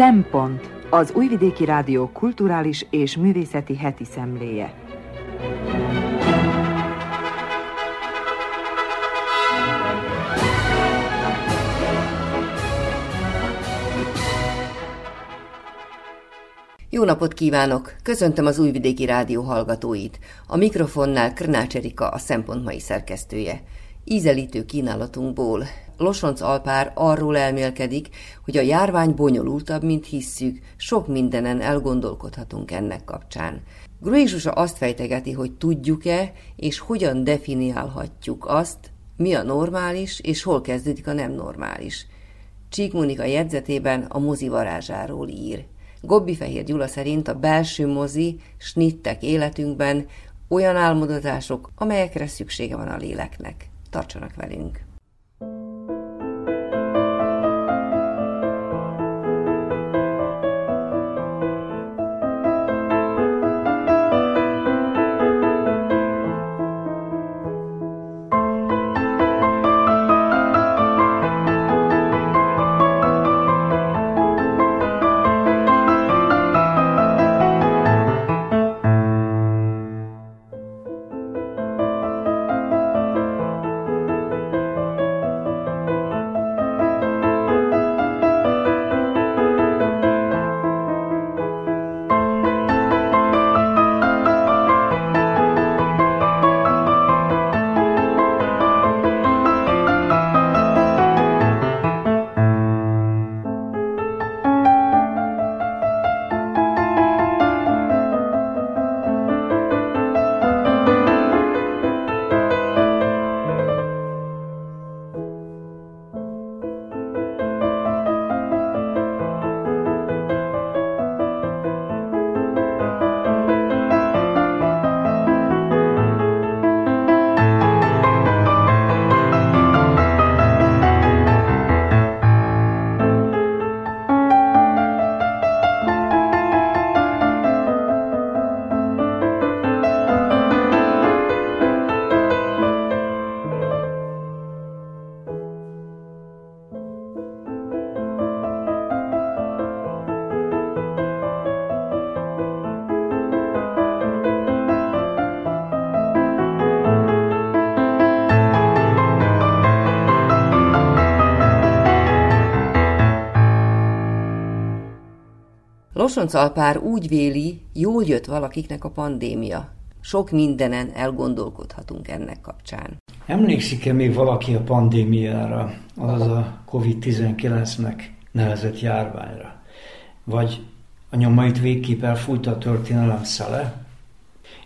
Szempont az Újvidéki Rádió kulturális és művészeti heti szemléje. Jó napot kívánok! Köszöntöm az Újvidéki Rádió hallgatóit. A mikrofonnál Krnács Erika, a Szempont mai szerkesztője. Ízelítő kínálatunkból Losonc Alpár arról elmélkedik, hogy a járvány bonyolultabb, mint hisszük, sok mindenen elgondolkodhatunk ennek kapcsán. Grui Zsuzsa azt fejtegeti, hogy tudjuk-e, és hogyan definiálhatjuk azt, mi a normális, és hol kezdődik a nem normális. Csík Monika jegyzetében a mozi varázsáról ír. Gobbi Fehér Gyula szerint a belső mozi, snittek életünkben olyan álmodozások, amelyekre szüksége van a léleknek. Tartsanak velünk! Alpár úgy véli, jól jött valakiknek a pandémia. Sok mindenen elgondolkodhatunk ennek kapcsán. Emlékszik-e még valaki a pandémiára, azaz a COVID-19-nek nevezett járványra? Vagy a nyomait végképp elfújta a történelem szele?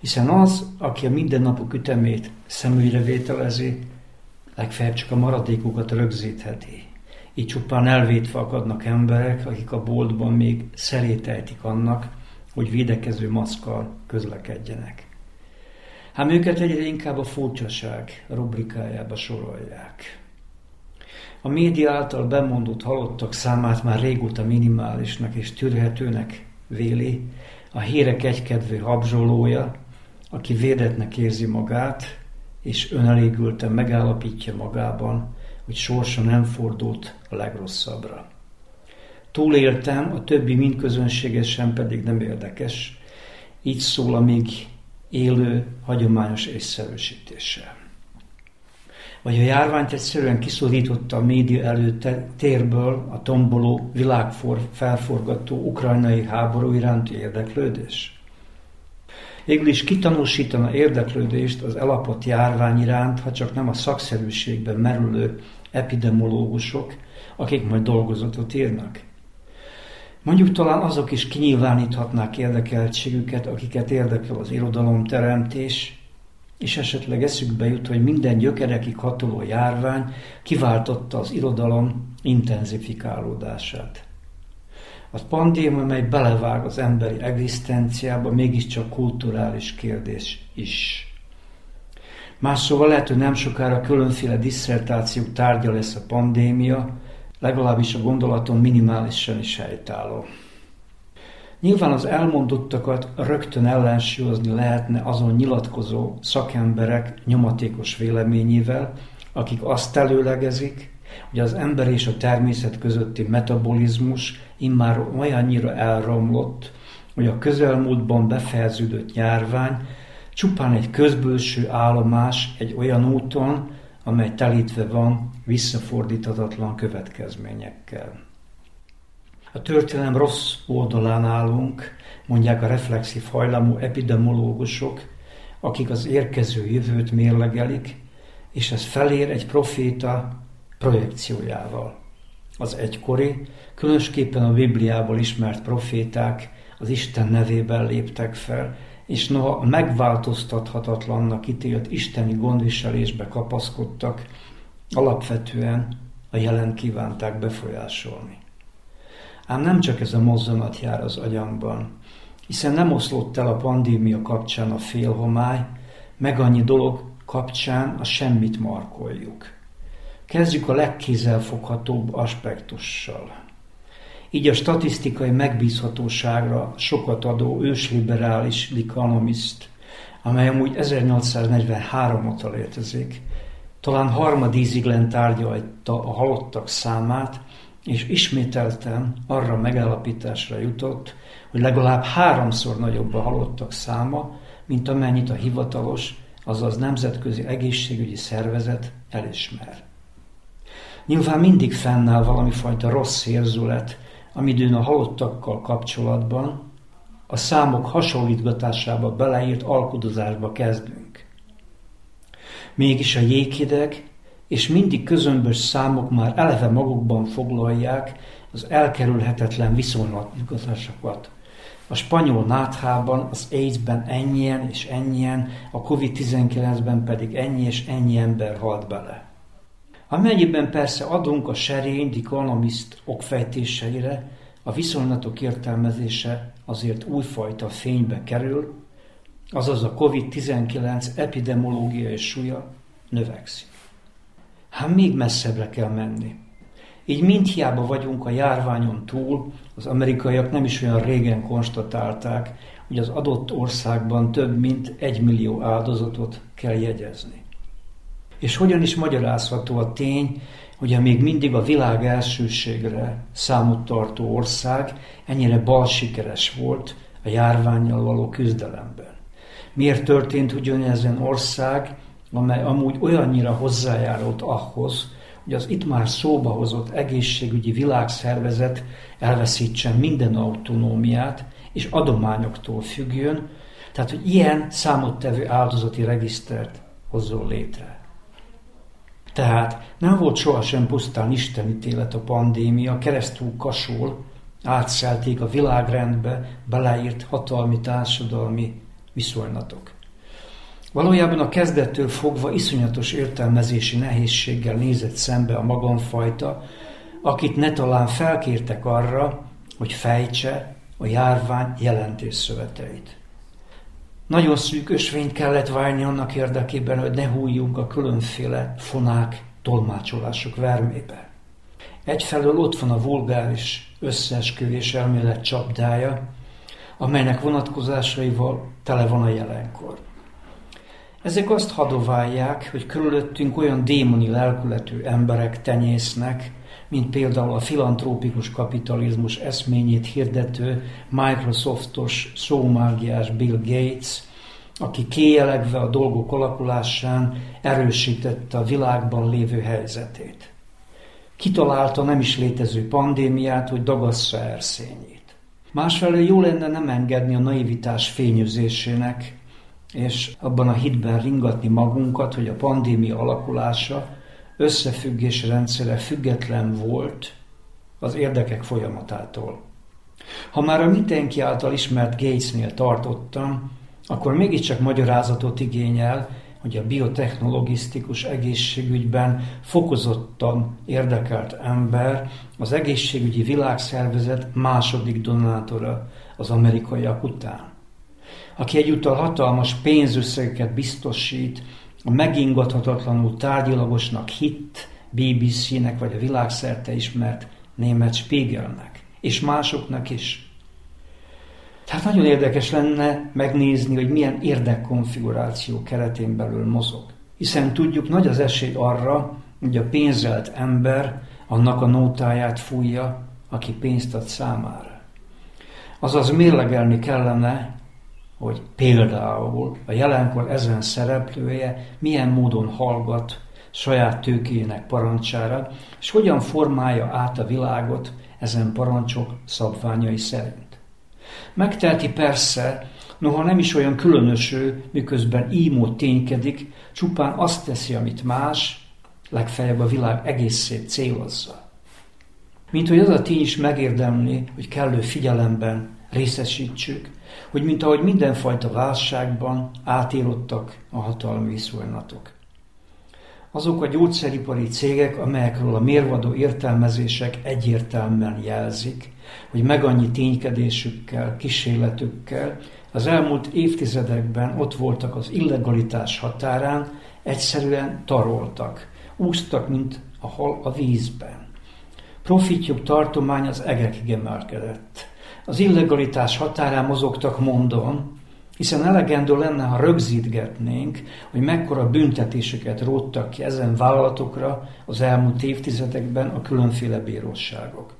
Hiszen az, aki a mindennapok ütemét szemügyre vételezi, legfeljebb csak a maradékokat rögzítheti. Így csupán elvétve akadnak emberek, akik a boltban még szerételtik annak, hogy védekező maszkal közlekedjenek. Hát őket egyre inkább a furcsaság rubrikájába sorolják. A média által bemondott halottak számát már régóta minimálisnak és tűrhetőnek véli, a hírek egykedvű habzsolója, aki védetnek érzi magát, és önelégülten megállapítja magában, hogy sorsa nem fordult a legrosszabbra. Túléltem, a többi mind közönségesen pedig nem érdekes. Így szól a még élő, hagyományos észszerűsítéssel. Vagy a járványt egyszerűen kiszorította a média előtt térből a tomboló, világfor felforgató ukrajnai háború iránti érdeklődés? Végül is kitanúsítana érdeklődést az elapott járvány iránt, ha csak nem a szakszerűségben merülő epidemiológusok, akik majd dolgozatot írnak. Mondjuk talán azok is kinyilváníthatnák érdekeltségüket, akiket érdekel az irodalomteremtés, és esetleg eszükbe jut, hogy minden gyökerekig hatoló járvány kiváltotta az irodalom intenzifikálódását. A pandémia, mely belevág az emberi egzisztenciába, mégiscsak kulturális kérdés is. Más szóval lehet, hogy nem sokára különféle diszertációk tárgya lesz a pandémia, legalábbis a gondolaton minimálisan is helytálló. Nyilván az elmondottakat rögtön ellensúlyozni lehetne azon nyilatkozó szakemberek nyomatékos véleményével, akik azt előlegezik, hogy az ember és a természet közötti metabolizmus immár olyannyira elromlott, hogy a közelmúltban befejeződött járvány csupán egy közbőső állomás egy olyan úton, amely telítve van visszafordíthatatlan következményekkel. A történelem rossz oldalán állunk, mondják a reflexív hajlamú epidemiológusok, akik az érkező jövőt mérlegelik, és ez felér egy proféta projekciójával. Az egykori, különösképpen a Bibliából ismert proféták az Isten nevében léptek fel, és noha a megváltoztathatatlannak ítélt isteni gondviselésbe kapaszkodtak, alapvetően a jelen kívánták befolyásolni. Ám nem csak ez a mozzanat jár az agyamban, hiszen nem oszlott el a pandémia kapcsán a félhomály, meg annyi dolog kapcsán a semmit markoljuk. Kezdjük a legkézzelfoghatóbb aspektussal. Így a statisztikai megbízhatóságra sokat adó ősliberális Economist, amely amúgy 1843 óta létezik, talán harmadíziglen tárgyalta a halottak számát, és ismételten arra megállapításra jutott, hogy legalább háromszor nagyobb a halottak száma, mint amennyit a hivatalos, azaz Nemzetközi Egészségügyi Szervezet elismer. Nyilván mindig fennáll valami fajta rossz érzület, amidőn a halottakkal kapcsolatban a számok hasonlítgatásába beleírt alkudozásba kezdünk. Mégis a jéghideg és mindig közömbös számok már eleve magukban foglalják az elkerülhetetlen viszonylatgatásokat. A spanyol náthában, az AIDS-ben ennyien és ennyien, a COVID-19-ben pedig ennyi és ennyi ember halt bele. Amennyiben persze adunk a serény Economist okfejtéseire, a viszonylatok értelmezése azért újfajta fénybe kerül, azaz a COVID-19 epidemiológiai súlya növekszik. Hát még messzebbre kell menni. Így mind hiába vagyunk a járványon túl, az amerikaiak nem is olyan régen konstatálták, hogy az adott országban több mint egy millió áldozatot kell jegyezni. És hogyan is magyarázható a tény, hogy a még mindig a világ elsőségre számot tartó ország ennyire balsikeres volt a járványjal való küzdelemben. Miért történt ugyanezen ország, amely amúgy olyannyira hozzájárult ahhoz, hogy az itt már szóba hozott egészségügyi világszervezet elveszítsen minden autonómiát, és adományoktól függjön, tehát hogy ilyen számottevő áldozati regisztert hozzon létre. Tehát nem volt sohasem pusztán istenítélet a pandémia, keresztül kasol, átszelték a világrendbe beleírt hatalmi társadalmi viszonylatok. Valójában a kezdettől fogva iszonyatos értelmezési nehézséggel nézett szembe a magamfajta, akit ne talán felkértek arra, hogy fejtse a járvány jelentésszöveteit. Nagyon szűk ösvényt kellett várni annak érdekében, hogy ne hújjunk a különféle fonák, tolmácsolások vermébe. Egyfelől ott van a vulgáris összeesküvés elmélet csapdája, amelynek vonatkozásaival tele van a jelenkor. Ezek azt hadoválják, hogy körülöttünk olyan démoni lelkületű emberek tenyésznek, mint például a filantrópikus kapitalizmus eszményét hirdető Microsoftos szómágiás Bill Gates, aki kéjelegve a dolgok alakulásán erősítette a világban lévő helyzetét. Kitalálta nem is létező pandémiát, hogy dagassza erszényét. Másfelől jó lenne nem engedni a naivitás fényözésének, és abban a hitben ringatni magunkat, hogy a pandémia alakulása összefüggés rendszere független volt az érdekek folyamatától. Ha már a mindenki által ismert Gatesnél tartottam, akkor mégiscsak magyarázatot igényel, hogy a biotechnologisztikus egészségügyben fokozottan érdekelt ember az egészségügyi világszervezet második donátora az amerikaiak után aki egyúttal hatalmas pénzösszegeket biztosít a megingathatatlanul tárgyalagosnak hit BBC-nek vagy a világszerte ismert német Spiegelnek, és másoknak is. Tehát nagyon érdekes lenne megnézni, hogy milyen érdekkonfiguráció keretén belül mozog. Hiszen tudjuk, nagy az esély arra, hogy a pénzelt ember annak a nótáját fújja, aki pénzt ad számára. Azaz mérlegelni kellene, hogy például a jelenkor ezen szereplője milyen módon hallgat saját tőkéjének parancsára, és hogyan formálja át a világot ezen parancsok szabványai szerint. Megtelti persze, noha nem is olyan különöső, miközben ímó ténykedik, csupán azt teszi, amit más, legfeljebb a világ egészét célozza. Mint hogy az a tény is megérdemli, hogy kellő figyelemben részesítsük, hogy mint ahogy mindenfajta válságban átélottak a hatalmi viszonylatok. Azok a gyógyszeripari cégek, amelyekről a mérvadó értelmezések egyértelműen jelzik, hogy meg annyi ténykedésükkel, kísérletükkel az elmúlt évtizedekben ott voltak az illegalitás határán, egyszerűen taroltak, úsztak, mint a hal a vízben. Profitjuk tartomány az egekig emelkedett. Az illegalitás határán mozogtak mondom, hiszen elegendő lenne, ha rögzítgetnénk, hogy mekkora büntetéseket róttak ki ezen vállalatokra az elmúlt évtizedekben a különféle bíróságok.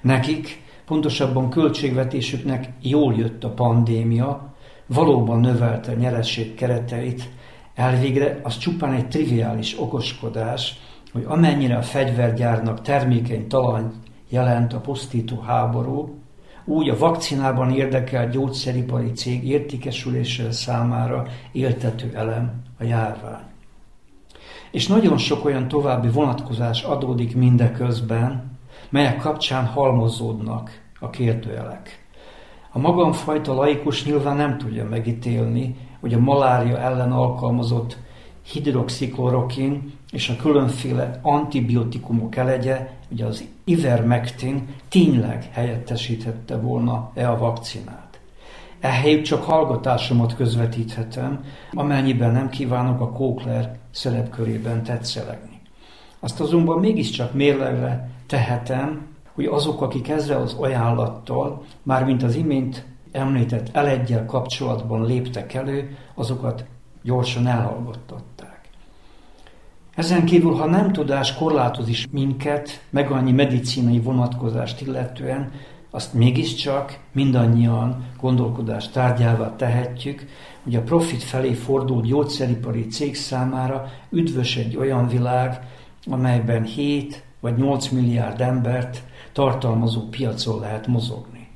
Nekik, pontosabban költségvetésüknek jól jött a pandémia, valóban növelte nyeresség kereteit, elvégre az csupán egy triviális okoskodás, hogy amennyire a fegyvergyárnak termékeny talany jelent a pusztító háború, úgy a vakcinában érdekelt gyógyszeripari cég értékesüléssel számára éltető elem a járvány. És nagyon sok olyan további vonatkozás adódik mindeközben, melyek kapcsán halmozódnak a kérdőjelek. A magamfajta laikus nyilván nem tudja megítélni, hogy a malária ellen alkalmazott hidroxiklorokin és a különféle antibiotikumok elegye, ugye az ivermectin tényleg helyettesíthette volna-e a vakcinát. Ehelyütt csak hallgatásomat közvetíthetem, amennyiben nem kívánok a Kókler szerepkörében tetszelegni. Azt azonban mégiscsak mérlegre tehetem, hogy azok, akik ezzel az ajánlattal, mármint az imént említett elegyel kapcsolatban léptek elő, azokat gyorsan elhallgattatták. Ezen kívül, ha nem tudás korlátoz is minket, meg annyi medicinai vonatkozást illetően, azt mégiscsak mindannyian gondolkodás tárgyává tehetjük, hogy a profit felé fordult gyógyszeripari cég számára üdvös egy olyan világ, amelyben 7 vagy 8 milliárd embert tartalmazó piacon lehet mozogni.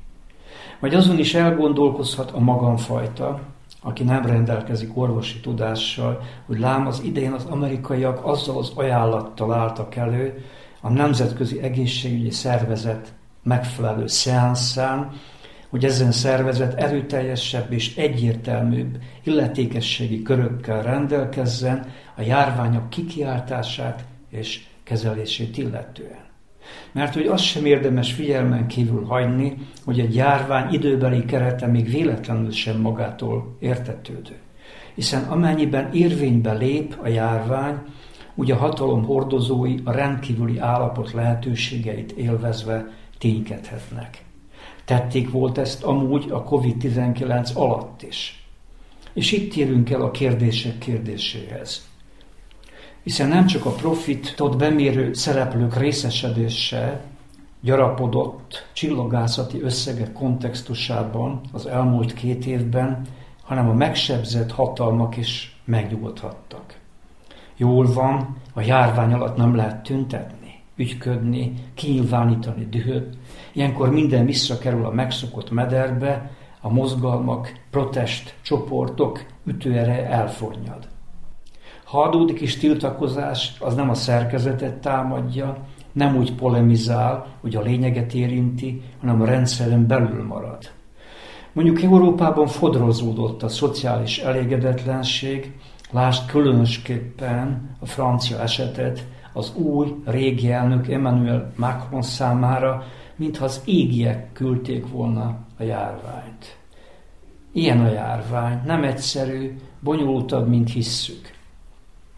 Vagy azon is elgondolkozhat a magamfajta, aki nem rendelkezik orvosi tudással, hogy lám az idején az amerikaiak azzal az ajánlattal álltak elő, a Nemzetközi Egészségügyi Szervezet megfelelő szeánszán, hogy ezen szervezet erőteljesebb és egyértelműbb illetékességi körökkel rendelkezzen a járványok kikiáltását és kezelését illetően. Mert hogy azt sem érdemes figyelmen kívül hagyni, hogy egy járvány időbeli kerete még véletlenül sem magától értetődő. Hiszen amennyiben érvénybe lép a járvány, úgy a hatalom hordozói a rendkívüli állapot lehetőségeit élvezve ténykedhetnek. Tették volt ezt amúgy a COVID-19 alatt is. És itt térünk el a kérdések kérdéséhez hiszen nem csak a profitot bemérő szereplők részesedése gyarapodott csillagászati összegek kontextusában az elmúlt két évben, hanem a megsebzett hatalmak is megnyugodhattak. Jól van, a járvány alatt nem lehet tüntetni, ügyködni, kinyilvánítani dühöt, ilyenkor minden visszakerül a megszokott mederbe, a mozgalmak, protest csoportok ütőere elfornyad. Ha adódik is tiltakozás, az nem a szerkezetet támadja, nem úgy polemizál, hogy a lényeget érinti, hanem a rendszeren belül marad. Mondjuk Európában fodrozódott a szociális elégedetlenség, lásd különösképpen a francia esetet, az új, régi elnök Emmanuel Macron számára, mintha az égiek küldték volna a járványt. Ilyen a járvány, nem egyszerű, bonyolultabb, mint hisszük.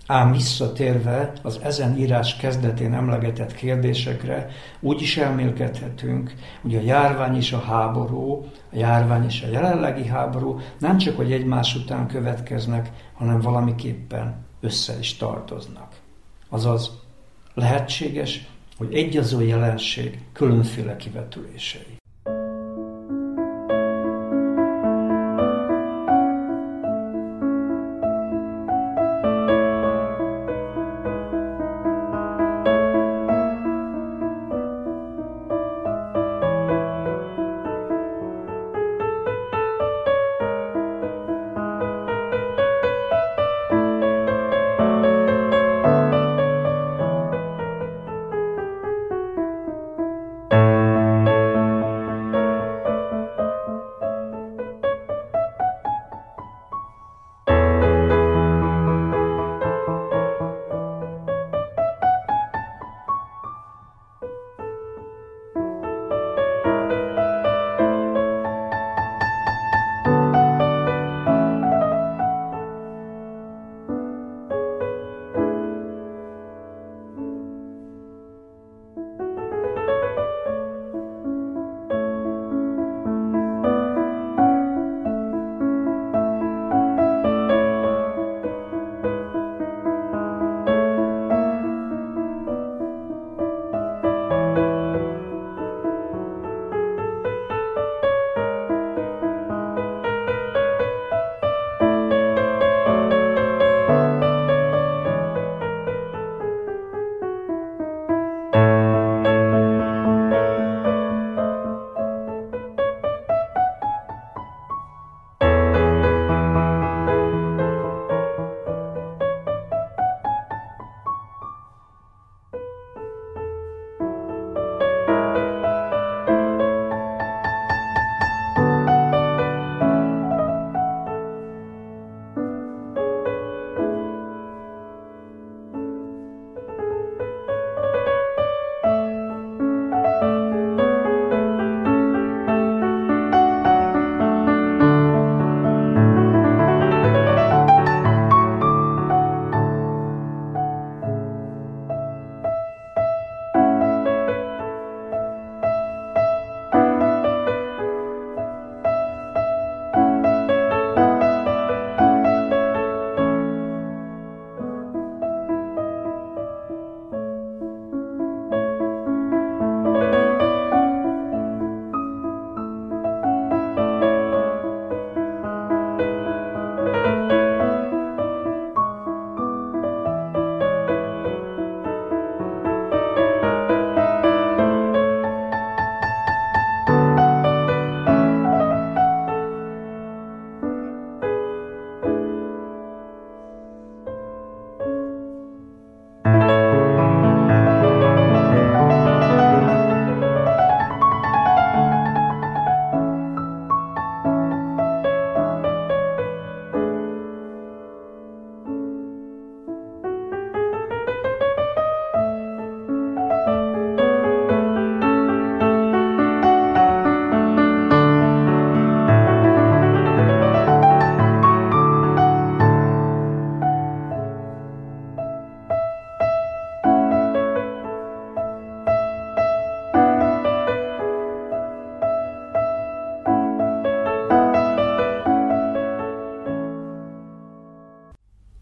Ám visszatérve az ezen írás kezdetén emlegetett kérdésekre, úgy is elmélkedhetünk, hogy a járvány és a háború, a járvány és a jelenlegi háború nem csak, hogy egymás után következnek, hanem valamiképpen össze is tartoznak. Azaz lehetséges, hogy egyazó jelenség különféle kivetülései.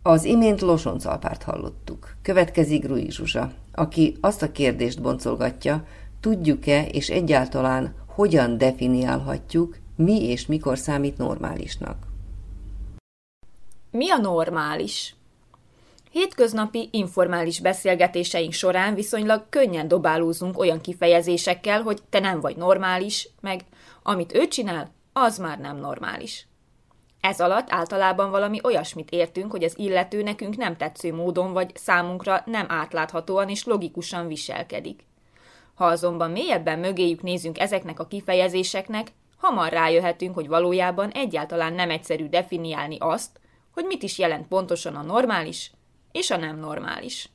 Az imént Losoncalpárt hallottuk. Következik Rui Zsuzsa, aki azt a kérdést boncolgatja, tudjuk-e és egyáltalán hogyan definiálhatjuk, mi és mikor számít normálisnak. Mi a normális? Hétköznapi informális beszélgetéseink során viszonylag könnyen dobálózunk olyan kifejezésekkel, hogy te nem vagy normális, meg amit ő csinál, az már nem normális. Ez alatt általában valami olyasmit értünk, hogy az illető nekünk nem tetsző módon vagy számunkra nem átláthatóan és logikusan viselkedik. Ha azonban mélyebben mögéjük nézünk ezeknek a kifejezéseknek, hamar rájöhetünk, hogy valójában egyáltalán nem egyszerű definiálni azt, hogy mit is jelent pontosan a normális és a nem normális.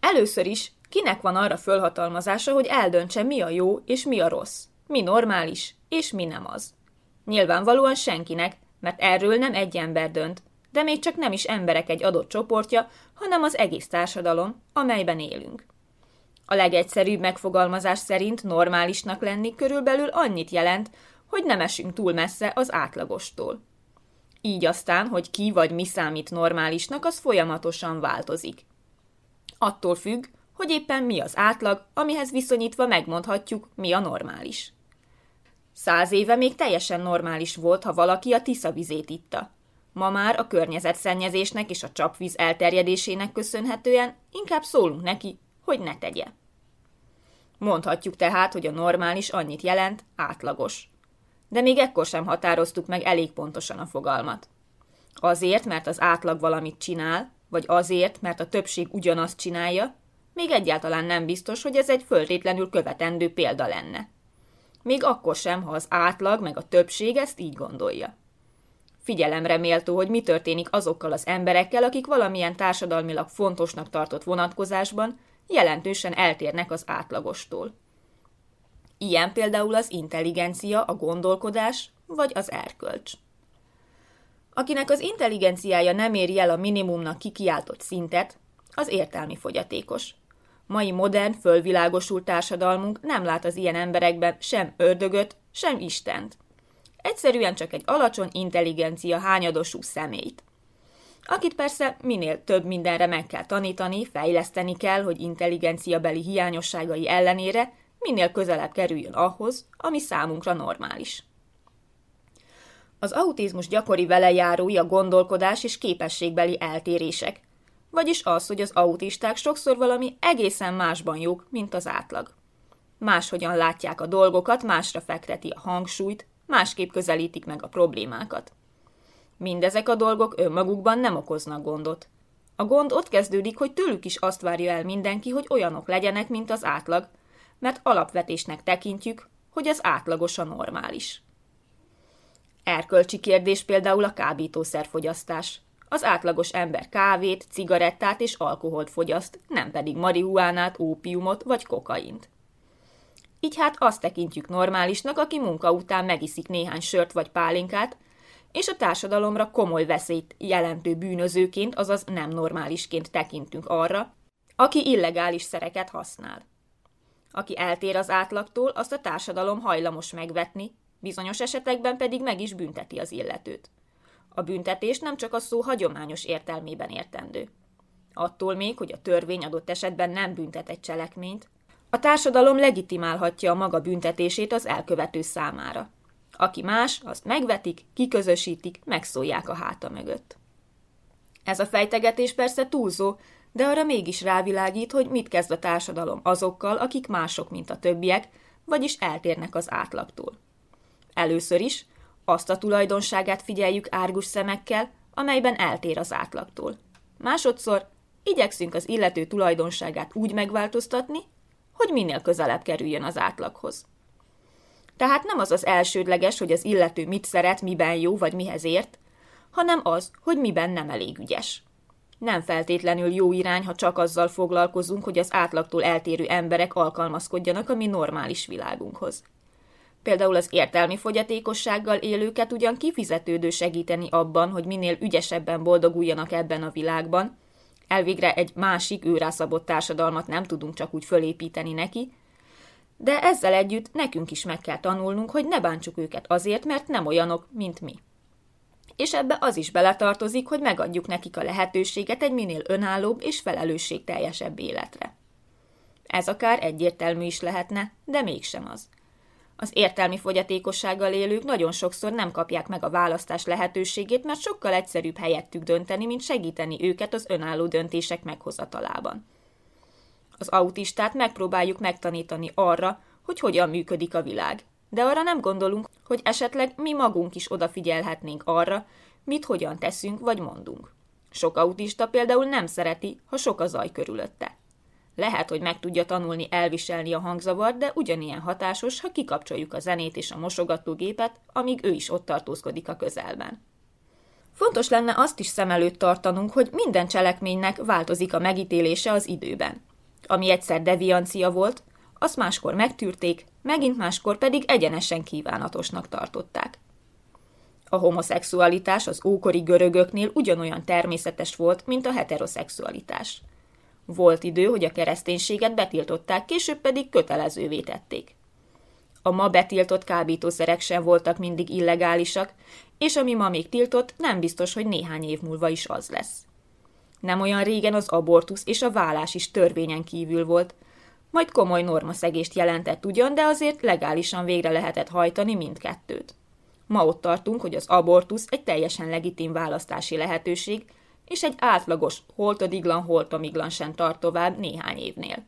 Először is, kinek van arra fölhatalmazása, hogy eldöntse, mi a jó és mi a rossz, mi normális és mi nem az. Nyilvánvalóan senkinek, mert erről nem egy ember dönt, de még csak nem is emberek egy adott csoportja, hanem az egész társadalom, amelyben élünk. A legegyszerűbb megfogalmazás szerint normálisnak lenni körülbelül annyit jelent, hogy nem esünk túl messze az átlagostól. Így aztán, hogy ki vagy mi számít normálisnak, az folyamatosan változik. attól függ, hogy éppen mi az átlag, amihez viszonyítva megmondhatjuk, mi a normális. Száz éve még teljesen normális volt, ha valaki a Tisza vizét itta. Ma már a környezetszennyezésnek és a csapvíz elterjedésének köszönhetően inkább szólunk neki, hogy ne tegye. Mondhatjuk tehát, hogy a normális annyit jelent, átlagos. De még ekkor sem határoztuk meg elég pontosan a fogalmat. Azért, mert az átlag valamit csinál, vagy azért, mert a többség ugyanazt csinálja, még egyáltalán nem biztos, hogy ez egy föltétlenül követendő példa lenne. Még akkor sem, ha az átlag meg a többség ezt így gondolja. Figyelemre méltó, hogy mi történik azokkal az emberekkel, akik valamilyen társadalmilag fontosnak tartott vonatkozásban jelentősen eltérnek az átlagostól. Ilyen például az intelligencia, a gondolkodás vagy az erkölcs. Akinek az intelligenciája nem éri el a minimumnak kikiáltott szintet, az értelmi fogyatékos. Mai modern, fölvilágosult társadalmunk nem lát az ilyen emberekben sem ördögöt, sem Istent. Egyszerűen csak egy alacsony intelligencia hányadosú személyt. Akit persze minél több mindenre meg kell tanítani, fejleszteni kell, hogy intelligenciabeli hiányosságai ellenére minél közelebb kerüljön ahhoz, ami számunkra normális. Az autizmus gyakori velejárói a gondolkodás és képességbeli eltérések, vagyis az, hogy az autisták sokszor valami egészen másban jók, mint az átlag. Máshogyan látják a dolgokat, másra fekteti a hangsúlyt, másképp közelítik meg a problémákat. Mindezek a dolgok önmagukban nem okoznak gondot. A gond ott kezdődik, hogy tőlük is azt várja el mindenki, hogy olyanok legyenek, mint az átlag, mert alapvetésnek tekintjük, hogy az átlagos a normális. Erkölcsi kérdés például a kábítószerfogyasztás. Az átlagos ember kávét, cigarettát és alkoholt fogyaszt, nem pedig marihuánát, ópiumot vagy kokaint. Így hát azt tekintjük normálisnak, aki munka után megiszik néhány sört vagy pálinkát, és a társadalomra komoly veszélyt jelentő bűnözőként, azaz nem normálisként tekintünk arra, aki illegális szereket használ. Aki eltér az átlagtól, azt a társadalom hajlamos megvetni, bizonyos esetekben pedig meg is bünteti az illetőt. A büntetés nem csak a szó hagyományos értelmében értendő. Attól még, hogy a törvény adott esetben nem büntet egy cselekményt, a társadalom legitimálhatja a maga büntetését az elkövető számára. Aki más, azt megvetik, kiközösítik, megszólják a háta mögött. Ez a fejtegetés persze túlzó, de arra mégis rávilágít, hogy mit kezd a társadalom azokkal, akik mások, mint a többiek, vagyis eltérnek az átlagtól. Először is azt a tulajdonságát figyeljük árgus szemekkel, amelyben eltér az átlagtól. Másodszor igyekszünk az illető tulajdonságát úgy megváltoztatni, hogy minél közelebb kerüljön az átlaghoz. Tehát nem az az elsődleges, hogy az illető mit szeret, miben jó vagy mihez ért, hanem az, hogy miben nem elég ügyes. Nem feltétlenül jó irány, ha csak azzal foglalkozunk, hogy az átlagtól eltérő emberek alkalmazkodjanak a mi normális világunkhoz. Például az értelmi fogyatékossággal élőket ugyan kifizetődő segíteni abban, hogy minél ügyesebben boldoguljanak ebben a világban, elvégre egy másik őrászabott társadalmat nem tudunk csak úgy fölépíteni neki, de ezzel együtt nekünk is meg kell tanulnunk, hogy ne bántsuk őket azért, mert nem olyanok, mint mi. És ebbe az is beletartozik, hogy megadjuk nekik a lehetőséget egy minél önállóbb és felelősségteljesebb életre. Ez akár egyértelmű is lehetne, de mégsem az. Az értelmi fogyatékossággal élők nagyon sokszor nem kapják meg a választás lehetőségét, mert sokkal egyszerűbb helyettük dönteni, mint segíteni őket az önálló döntések meghozatalában. Az autistát megpróbáljuk megtanítani arra, hogy hogyan működik a világ. De arra nem gondolunk, hogy esetleg mi magunk is odafigyelhetnénk arra, mit hogyan teszünk vagy mondunk. Sok autista például nem szereti, ha sok a zaj körülötte. Lehet, hogy meg tudja tanulni elviselni a hangzavart, de ugyanilyen hatásos, ha kikapcsoljuk a zenét és a mosogatógépet, amíg ő is ott tartózkodik a közelben. Fontos lenne azt is szem előtt tartanunk, hogy minden cselekménynek változik a megítélése az időben. Ami egyszer deviancia volt, azt máskor megtűrték, megint máskor pedig egyenesen kívánatosnak tartották. A homoszexualitás az ókori görögöknél ugyanolyan természetes volt, mint a heteroszexualitás. Volt idő, hogy a kereszténységet betiltották, később pedig kötelezővé tették. A ma betiltott kábítószerek sem voltak mindig illegálisak, és ami ma még tiltott, nem biztos, hogy néhány év múlva is az lesz. Nem olyan régen az abortusz és a vállás is törvényen kívül volt. Majd komoly normaszegést jelentett ugyan, de azért legálisan végre lehetett hajtani mindkettőt. Ma ott tartunk, hogy az abortusz egy teljesen legitim választási lehetőség, és egy átlagos holtodiglan holtomiglan sem tart tovább néhány évnél.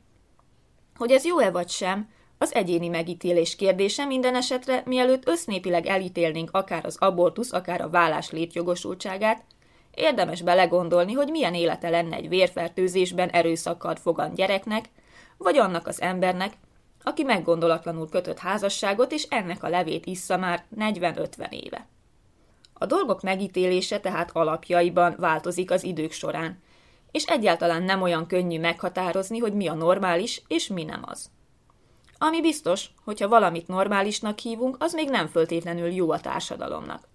Hogy ez jó-e vagy sem, az egyéni megítélés kérdése minden esetre, mielőtt össznépileg elítélnénk akár az abortusz, akár a vállás létjogosultságát, érdemes belegondolni, hogy milyen élete lenne egy vérfertőzésben erőszakkal fogant gyereknek, vagy annak az embernek, aki meggondolatlanul kötött házasságot, és ennek a levét issza már 40-50 éve. A dolgok megítélése tehát alapjaiban változik az idők során, és egyáltalán nem olyan könnyű meghatározni, hogy mi a normális és mi nem az. Ami biztos, hogyha valamit normálisnak hívunk, az még nem föltétlenül jó a társadalomnak.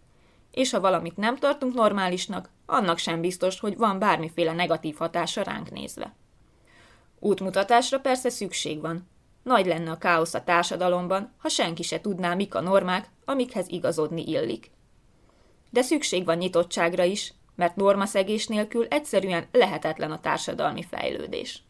És ha valamit nem tartunk normálisnak, annak sem biztos, hogy van bármiféle negatív hatása ránk nézve. Útmutatásra persze szükség van. Nagy lenne a káosz a társadalomban, ha senki se tudná, mik a normák, amikhez igazodni illik. De szükség van nyitottságra is, mert normaszegés nélkül egyszerűen lehetetlen a társadalmi fejlődés.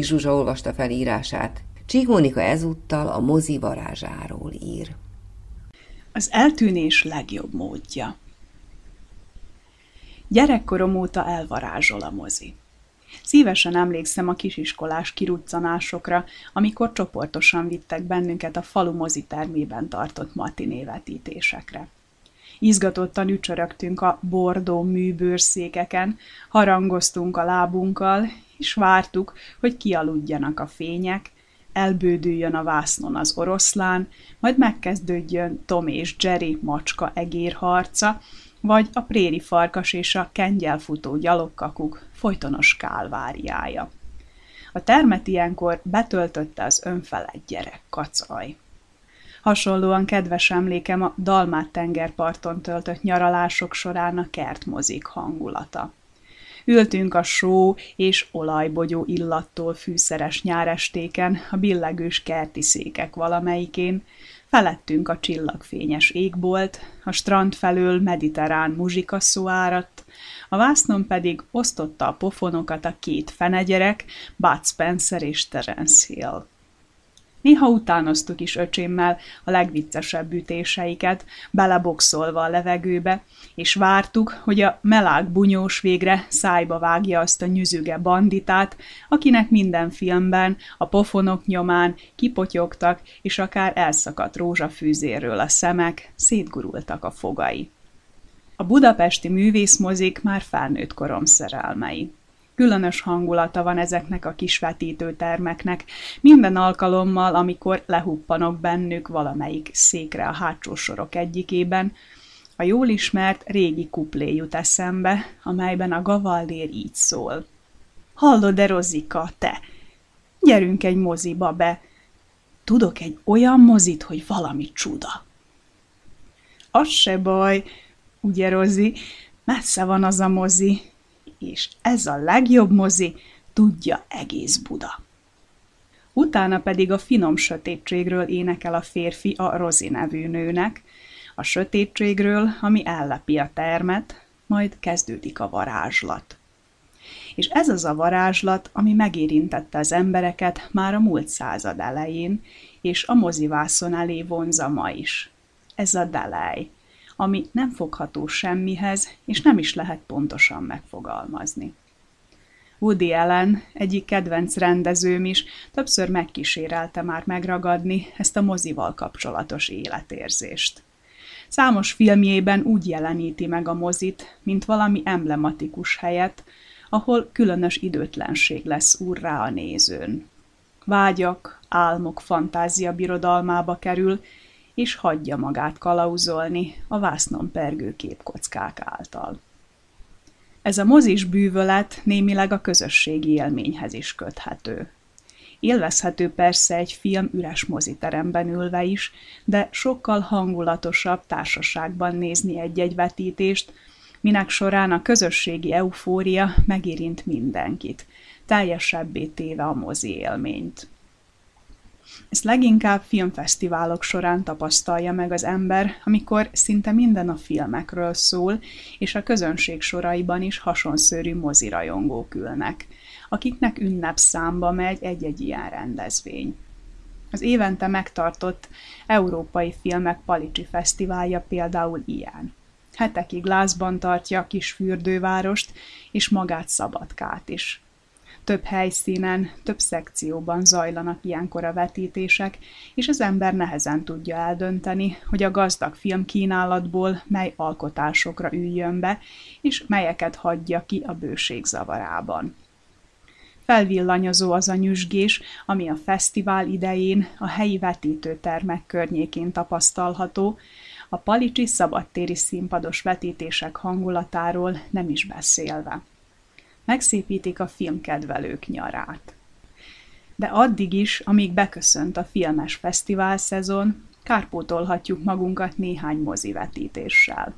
Gruig Zsuzsa olvasta fel írását. Csigónika ezúttal a mozi varázsáról ír. Az eltűnés legjobb módja. Gyerekkorom óta elvarázsol a mozi. Szívesen emlékszem a kisiskolás kiruccanásokra, amikor csoportosan vittek bennünket a falu mozitermében tartott matinévetítésekre. Izgatottan ücsörögtünk a bordó műbőrszékeken, harangoztunk a lábunkkal, és vártuk, hogy kialudjanak a fények, elbődüljön a vásznon az oroszlán, majd megkezdődjön Tom és Jerry macska egér harca, vagy a préri farkas és a kengyelfutó gyalogkakuk folytonos kálváriája. A termet ilyenkor betöltötte az önfelett gyerek kacaj. Hasonlóan kedves emlékem a Dalmát tengerparton töltött nyaralások során a kertmozik hangulata. Ültünk a só és olajbogyó illattól fűszeres nyárestéken, a billegős kerti székek valamelyikén, felettünk a csillagfényes égbolt, a strand felől mediterrán muzsikaszó áradt, a vásznon pedig osztotta a pofonokat a két fenegyerek, Bud Spencer és Terence Hill. Néha utánoztuk is öcsémmel a legviccesebb ütéseiket, beleboxolva a levegőbe, és vártuk, hogy a melág bunyós végre szájba vágja azt a nyüzüge banditát, akinek minden filmben a pofonok nyomán kipotyogtak, és akár elszakadt rózsafűzéről a szemek, szétgurultak a fogai. A budapesti művészmozik már felnőtt korom szerelmei. Különös hangulata van ezeknek a kis vetítőtermeknek. Minden alkalommal, amikor lehuppanok bennük valamelyik székre a hátsó sorok egyikében, a jól ismert régi kuplé jut eszembe, amelyben a gavallér így szól. Hallod-e, Rozika, te? Gyerünk egy moziba be. Tudok egy olyan mozit, hogy valami csuda. Az se baj, ugye, Rozi? Messze van az a mozi, és ez a legjobb mozi, tudja egész Buda. Utána pedig a finom sötétségről énekel a férfi a Rozi nevű nőnek, a sötétségről, ami ellepi a termet, majd kezdődik a varázslat. És ez az a varázslat, ami megérintette az embereket már a múlt század elején, és a mozivászon elé vonza ma is. Ez a delej, ami nem fogható semmihez, és nem is lehet pontosan megfogalmazni. Woody Allen, egyik kedvenc rendezőm is, többször megkísérelte már megragadni ezt a mozival kapcsolatos életérzést. Számos filmjében úgy jeleníti meg a mozit, mint valami emblematikus helyet, ahol különös időtlenség lesz úrrá a nézőn. Vágyak, álmok fantázia birodalmába kerül, és hagyja magát kalauzolni a vásznon pergő képkockák által. Ez a mozis bűvölet némileg a közösségi élményhez is köthető. Élvezhető persze egy film üres moziteremben ülve is, de sokkal hangulatosabb társaságban nézni egy-egy vetítést, minek során a közösségi eufória megérint mindenkit, teljesebbé téve a mozi élményt. Ezt leginkább filmfesztiválok során tapasztalja meg az ember, amikor szinte minden a filmekről szól, és a közönség soraiban is hasonszörű mozirajongók ülnek, akiknek ünnepszámba megy egy-egy ilyen rendezvény. Az évente megtartott Európai Filmek Palicsi Fesztiválja például ilyen. Hetekig lázban tartja a kis fürdővárost és magát Szabadkát is több helyszínen, több szekcióban zajlanak ilyenkor a vetítések, és az ember nehezen tudja eldönteni, hogy a gazdag film kínálatból mely alkotásokra üljön be, és melyeket hagyja ki a bőség zavarában. Felvillanyozó az a nyüzsgés, ami a fesztivál idején a helyi vetítőtermek környékén tapasztalható, a palicsi szabadtéri színpados vetítések hangulatáról nem is beszélve megszépítik a filmkedvelők nyarát. De addig is, amíg beköszönt a filmes fesztivál szezon, kárpótolhatjuk magunkat néhány mozivetítéssel.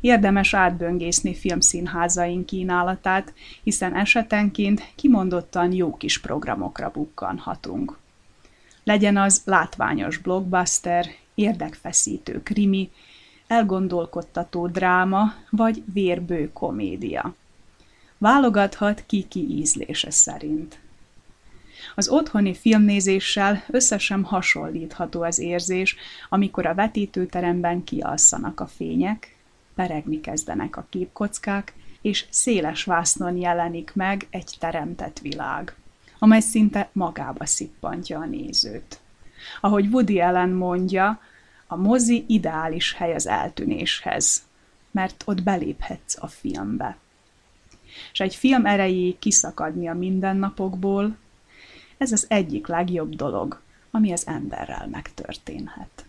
Érdemes átböngészni filmszínházaink kínálatát, hiszen esetenként kimondottan jó kis programokra bukkanhatunk. Legyen az látványos blockbuster, érdekfeszítő krimi, elgondolkodtató dráma vagy vérbő komédia. Válogathat ki-ki ízlése szerint. Az otthoni filmnézéssel összesen hasonlítható az érzés, amikor a vetítőteremben kialszanak a fények, peregni kezdenek a képkockák, és széles vásznon jelenik meg egy teremtett világ, amely szinte magába szippantja a nézőt. Ahogy Woody Allen mondja, a mozi ideális hely az eltűnéshez, mert ott beléphetsz a filmbe és egy film erejéig kiszakadni a mindennapokból, Ez az egyik legjobb dolog, ami az emberrel megtörténhet.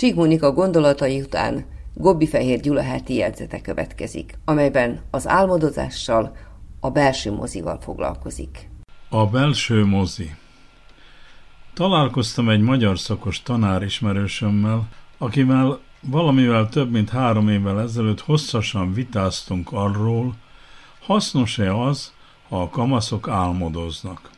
Csigmónika gondolatai után Gobbi Fehér Gyula heti jegyzete következik, amelyben az álmodozással, a belső mozival foglalkozik. A belső mozi Találkoztam egy magyar szakos tanár ismerősömmel, akivel valamivel több mint három évvel ezelőtt hosszasan vitáztunk arról, hasznos-e az, ha a kamaszok álmodoznak.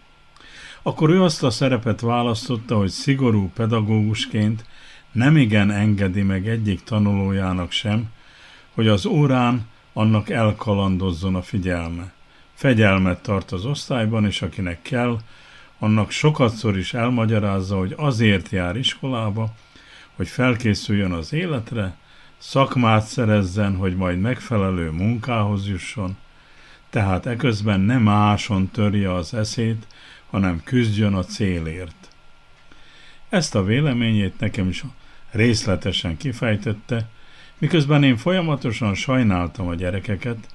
Akkor ő azt a szerepet választotta, hogy szigorú pedagógusként nemigen engedi meg egyik tanulójának sem, hogy az órán annak elkalandozzon a figyelme. Fegyelmet tart az osztályban, és akinek kell, annak sokatszor is elmagyarázza, hogy azért jár iskolába, hogy felkészüljön az életre, szakmát szerezzen, hogy majd megfelelő munkához jusson, tehát eközben nem máson törje az eszét, hanem küzdjön a célért. Ezt a véleményét nekem is részletesen kifejtette, miközben én folyamatosan sajnáltam a gyerekeket,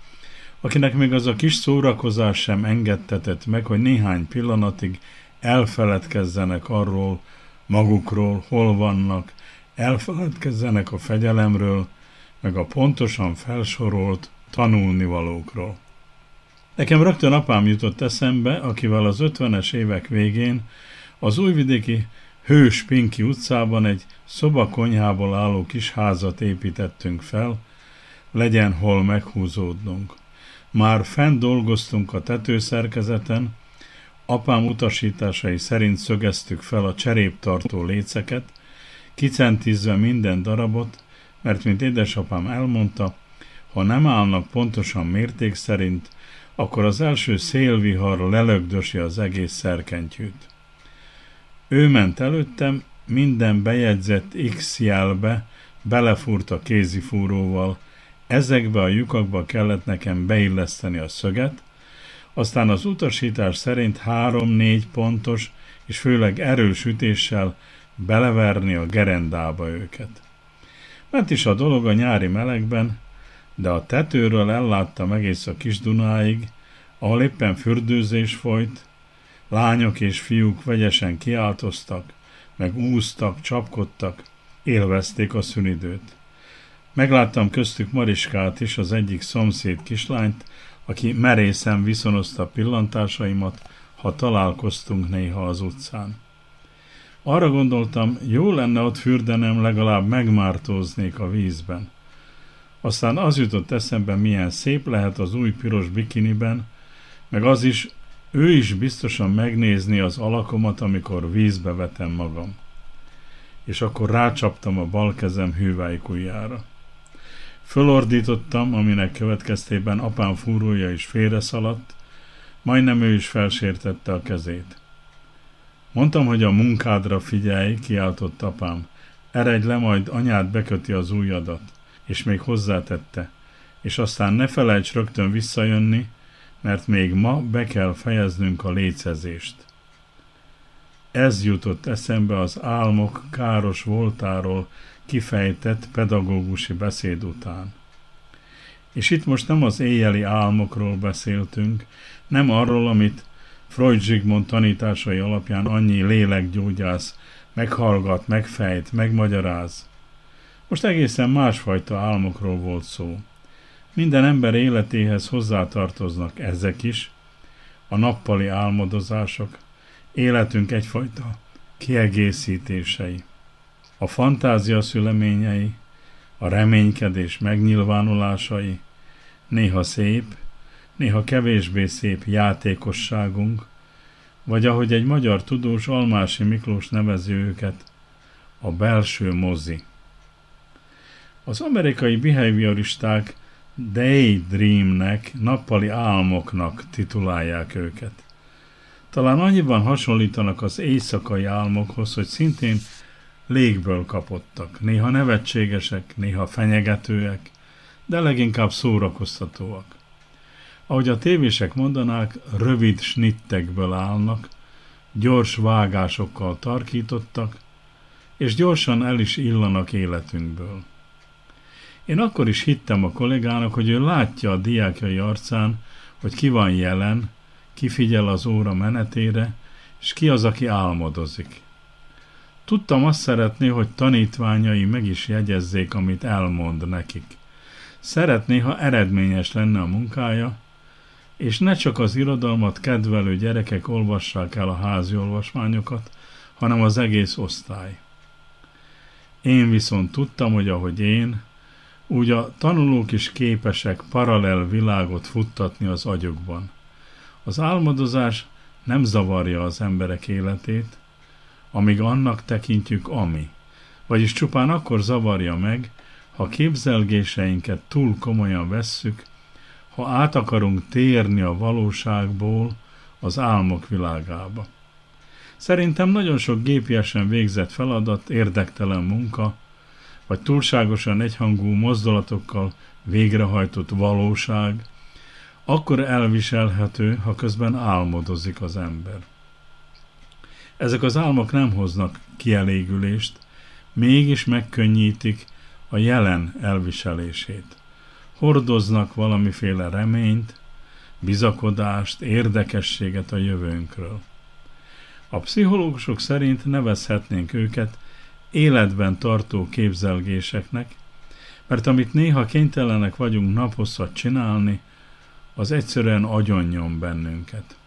akinek még az a kis szórakozás sem engedtetett meg, hogy néhány pillanatig elfeledkezzenek arról, magukról, hol vannak, elfeledkezzenek a fegyelemről, meg a pontosan felsorolt tanulnivalókról. Nekem rögtön apám jutott eszembe, akivel az 50-es évek végén az újvidéki Hős Pinki utcában egy szobakonyhából álló kis házat építettünk fel, legyen hol meghúzódnunk. Már fent dolgoztunk a tetőszerkezeten, apám utasításai szerint szögeztük fel a cseréptartó léceket, kicentizve minden darabot, mert mint édesapám elmondta, ha nem állnak pontosan mérték szerint, akkor az első szélvihar lelögdösi az egész szerkentyűt. Ő ment előttem, minden bejegyzett X jelbe belefúrt a kézifúróval, ezekbe a lyukakba kellett nekem beilleszteni a szöget, aztán az utasítás szerint három-négy pontos és főleg erős ütéssel beleverni a gerendába őket. Ment is a dolog a nyári melegben, de a tetőről elláttam egész a kis Dunáig, ahol éppen fürdőzés folyt, lányok és fiúk vegyesen kiáltoztak, meg úztak, csapkodtak, élvezték a szünidőt. Megláttam köztük Mariskát is, az egyik szomszéd kislányt, aki merészen viszonozta pillantásaimat, ha találkoztunk néha az utcán. Arra gondoltam, jó lenne ott fürdenem, legalább megmártóznék a vízben. Aztán az jutott eszembe, milyen szép lehet az új piros bikiniben, meg az is, ő is biztosan megnézni az alakomat, amikor vízbe vetem magam. És akkor rácsaptam a bal kezem hűvájkujjára. Fölordítottam, aminek következtében apám fúrója is félre szaladt, majdnem ő is felsértette a kezét. Mondtam, hogy a munkádra figyelj, kiáltott apám. Eredj le, majd anyád beköti az ujjadat. És még hozzátette. És aztán ne felejts rögtön visszajönni, mert még ma be kell fejeznünk a lécezést. Ez jutott eszembe az álmok káros voltáról kifejtett pedagógusi beszéd után. És itt most nem az éjjeli álmokról beszéltünk, nem arról, amit Freud Zsigmond tanításai alapján annyi lélekgyógyász meghallgat, megfejt, megmagyaráz. Most egészen másfajta álmokról volt szó. Minden ember életéhez hozzátartoznak ezek is, a nappali álmodozások, életünk egyfajta kiegészítései. A fantázia szüleményei, a reménykedés megnyilvánulásai, néha szép, néha kevésbé szép játékosságunk, vagy ahogy egy magyar tudós Almási Miklós nevezi őket, a belső mozi. Az amerikai behavioristák daydreamnek, nappali álmoknak titulálják őket. Talán annyiban hasonlítanak az éjszakai álmokhoz, hogy szintén légből kapottak, néha nevetségesek, néha fenyegetőek, de leginkább szórakoztatóak. Ahogy a tévések mondanák, rövid snittekből állnak, gyors vágásokkal tarkítottak, és gyorsan el is illanak életünkből. Én akkor is hittem a kollégának, hogy ő látja a diákjai arcán, hogy ki van jelen, ki figyel az óra menetére, és ki az, aki álmodozik. Tudtam azt szeretni, hogy tanítványai meg is jegyezzék, amit elmond nekik. Szeretné, ha eredményes lenne a munkája, és ne csak az irodalmat kedvelő gyerekek olvassák el a házi olvasmányokat, hanem az egész osztály. Én viszont tudtam, hogy ahogy én, úgy a tanulók is képesek paralel világot futtatni az agyukban. Az álmodozás nem zavarja az emberek életét, amíg annak tekintjük ami, vagyis csupán akkor zavarja meg, ha képzelgéseinket túl komolyan vesszük, ha át akarunk térni a valóságból az álmok világába. Szerintem nagyon sok gépiesen végzett feladat, érdektelen munka, vagy túlságosan egyhangú mozdulatokkal végrehajtott valóság, akkor elviselhető, ha közben álmodozik az ember. Ezek az álmok nem hoznak kielégülést, mégis megkönnyítik a jelen elviselését. Hordoznak valamiféle reményt, bizakodást, érdekességet a jövőnkről. A pszichológusok szerint nevezhetnénk őket életben tartó képzelgéseknek, mert amit néha kénytelenek vagyunk naphosszat csinálni, az egyszerűen agyonnyom bennünket.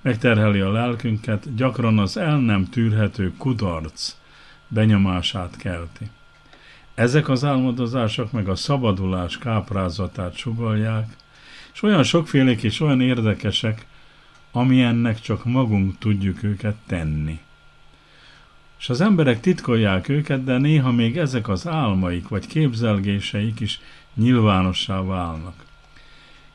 Megterheli a lelkünket, gyakran az el nem tűrhető kudarc benyomását kelti. Ezek az álmodozások meg a szabadulás káprázatát sugalják, és olyan sokfélék és olyan érdekesek, amilyennek csak magunk tudjuk őket tenni. És az emberek titkolják őket, de néha még ezek az álmaik vagy képzelgéseik is nyilvánossá válnak.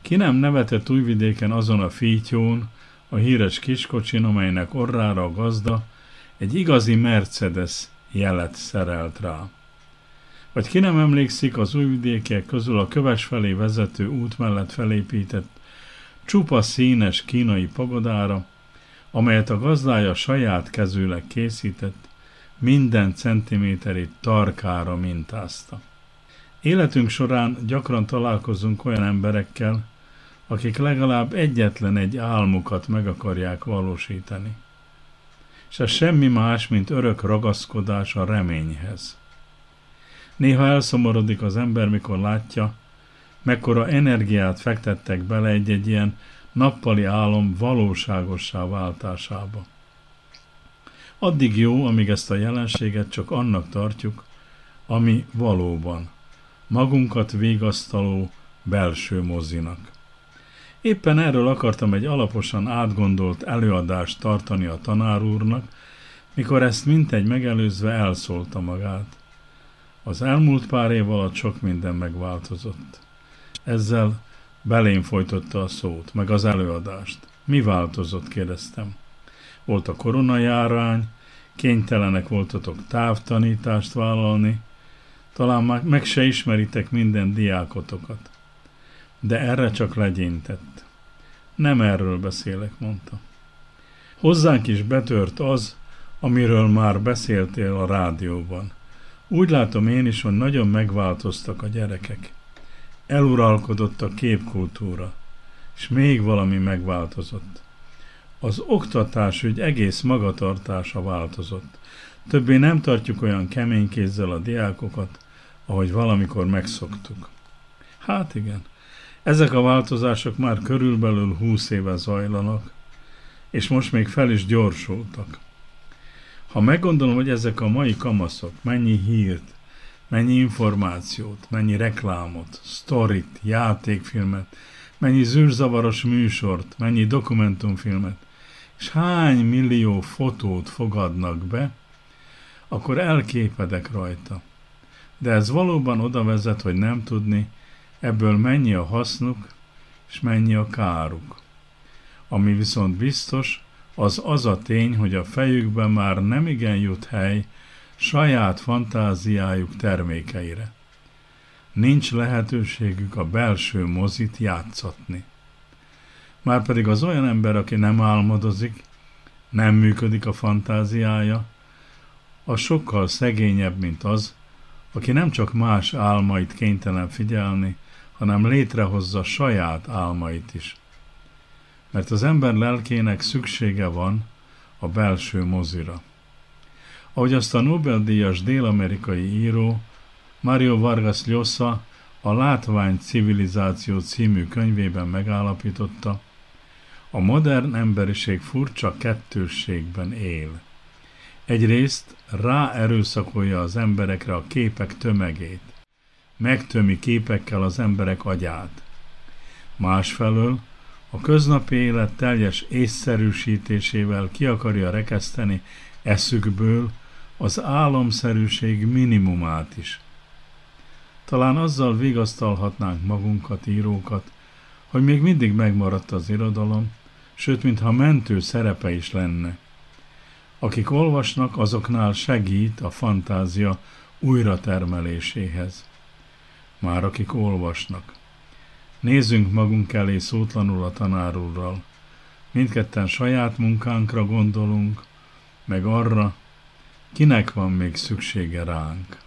Ki nem nevetett újvidéken azon a fítyón, a híres kiskocsin, amelynek orrára a gazda egy igazi Mercedes jelet szerelt rá. Vagy ki nem emlékszik az újvidékiek közül a köves felé vezető út mellett felépített csupa színes kínai pagodára, amelyet a gazdája saját kezűleg készített, minden centiméterét tarkára mintázta. Életünk során gyakran találkozunk olyan emberekkel, akik legalább egyetlen egy álmukat meg akarják valósítani. És ez semmi más, mint örök ragaszkodás a reményhez. Néha elszomorodik az ember, mikor látja, mekkora energiát fektettek bele egy-egy ilyen nappali álom valóságossá váltásába. Addig jó, amíg ezt a jelenséget csak annak tartjuk, ami valóban, magunkat végasztaló belső mozinak. Éppen erről akartam egy alaposan átgondolt előadást tartani a tanár úrnak, mikor ezt mintegy megelőzve elszólta magát. Az elmúlt pár év alatt sok minden megváltozott. Ezzel belém folytotta a szót, meg az előadást. Mi változott, kérdeztem. Volt a koronajárány, kénytelenek voltatok távtanítást vállalni, talán már meg se ismeritek minden diákotokat. De erre csak legyintett. Nem erről beszélek, mondta. Hozzánk is betört az, amiről már beszéltél a rádióban. Úgy látom én is, hogy nagyon megváltoztak a gyerekek. Eluralkodott a képkultúra, és még valami megváltozott. Az oktatásügy egész magatartása változott. Többé nem tartjuk olyan kemény kézzel a diákokat, ahogy valamikor megszoktuk. Hát igen, ezek a változások már körülbelül húsz éve zajlanak, és most még fel is gyorsultak. Ha meggondolom, hogy ezek a mai kamaszok mennyi hírt, mennyi információt, mennyi reklámot, sztorit, játékfilmet, mennyi zűrzavaros műsort, mennyi dokumentumfilmet, és hány millió fotót fogadnak be, akkor elképedek rajta. De ez valóban oda vezet, hogy nem tudni, ebből mennyi a hasznuk, és mennyi a káruk. Ami viszont biztos, az az a tény, hogy a fejükben már nem igen jut hely saját fantáziájuk termékeire. Nincs lehetőségük a belső mozit játszatni. Márpedig az olyan ember, aki nem álmodozik, nem működik a fantáziája, az sokkal szegényebb, mint az, aki nem csak más álmait kénytelen figyelni, hanem létrehozza saját álmait is. Mert az ember lelkének szüksége van a belső mozira. Ahogy azt a Nobel-díjas dél-amerikai író Mario Vargas Llosa a Látvány civilizáció című könyvében megállapította, a modern emberiség furcsa kettősségben él. Egyrészt ráerőszakolja az emberekre a képek tömegét, megtömi képekkel az emberek agyát. Másfelől a köznapi élet teljes észszerűsítésével ki akarja rekeszteni eszükből az álomszerűség minimumát is. Talán azzal vigasztalhatnánk magunkat, írókat, hogy még mindig megmaradt az irodalom, sőt, mintha mentő szerepe is lenne. Akik olvasnak, azoknál segít a fantázia újratermeléséhez. Már akik olvasnak. Nézzünk magunk elé szótlanul a tanárulral. Mindketten saját munkánkra gondolunk, meg arra, kinek van még szüksége ránk.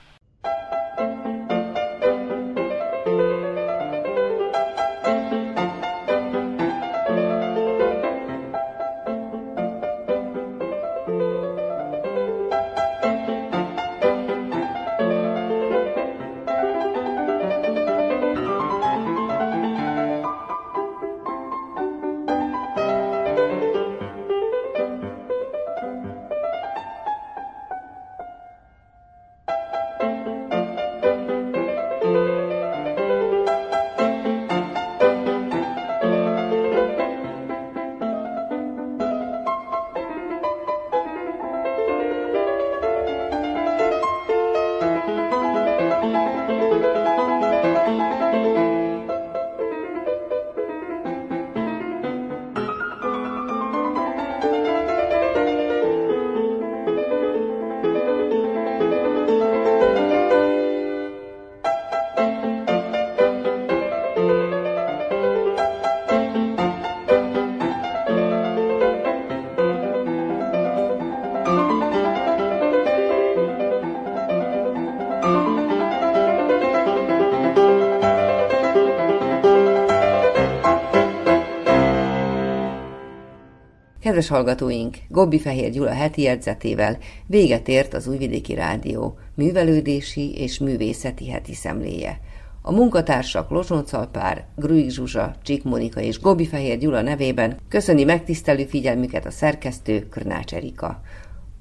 Kedves hallgatóink, Gobbi Fehér Gyula heti jegyzetével véget ért az Újvidéki Rádió művelődési és művészeti heti szemléje. A munkatársak Lozsoncalpár, Gruig Zsuzsa, Csik Monika és Gobi Fehér Gyula nevében köszöni megtisztelő figyelmüket a szerkesztő Krnács Erika.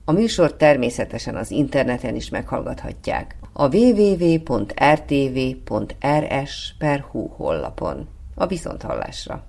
A műsor természetesen az interneten is meghallgathatják. A www.rtv.rs.hu hollapon. A viszonthallásra!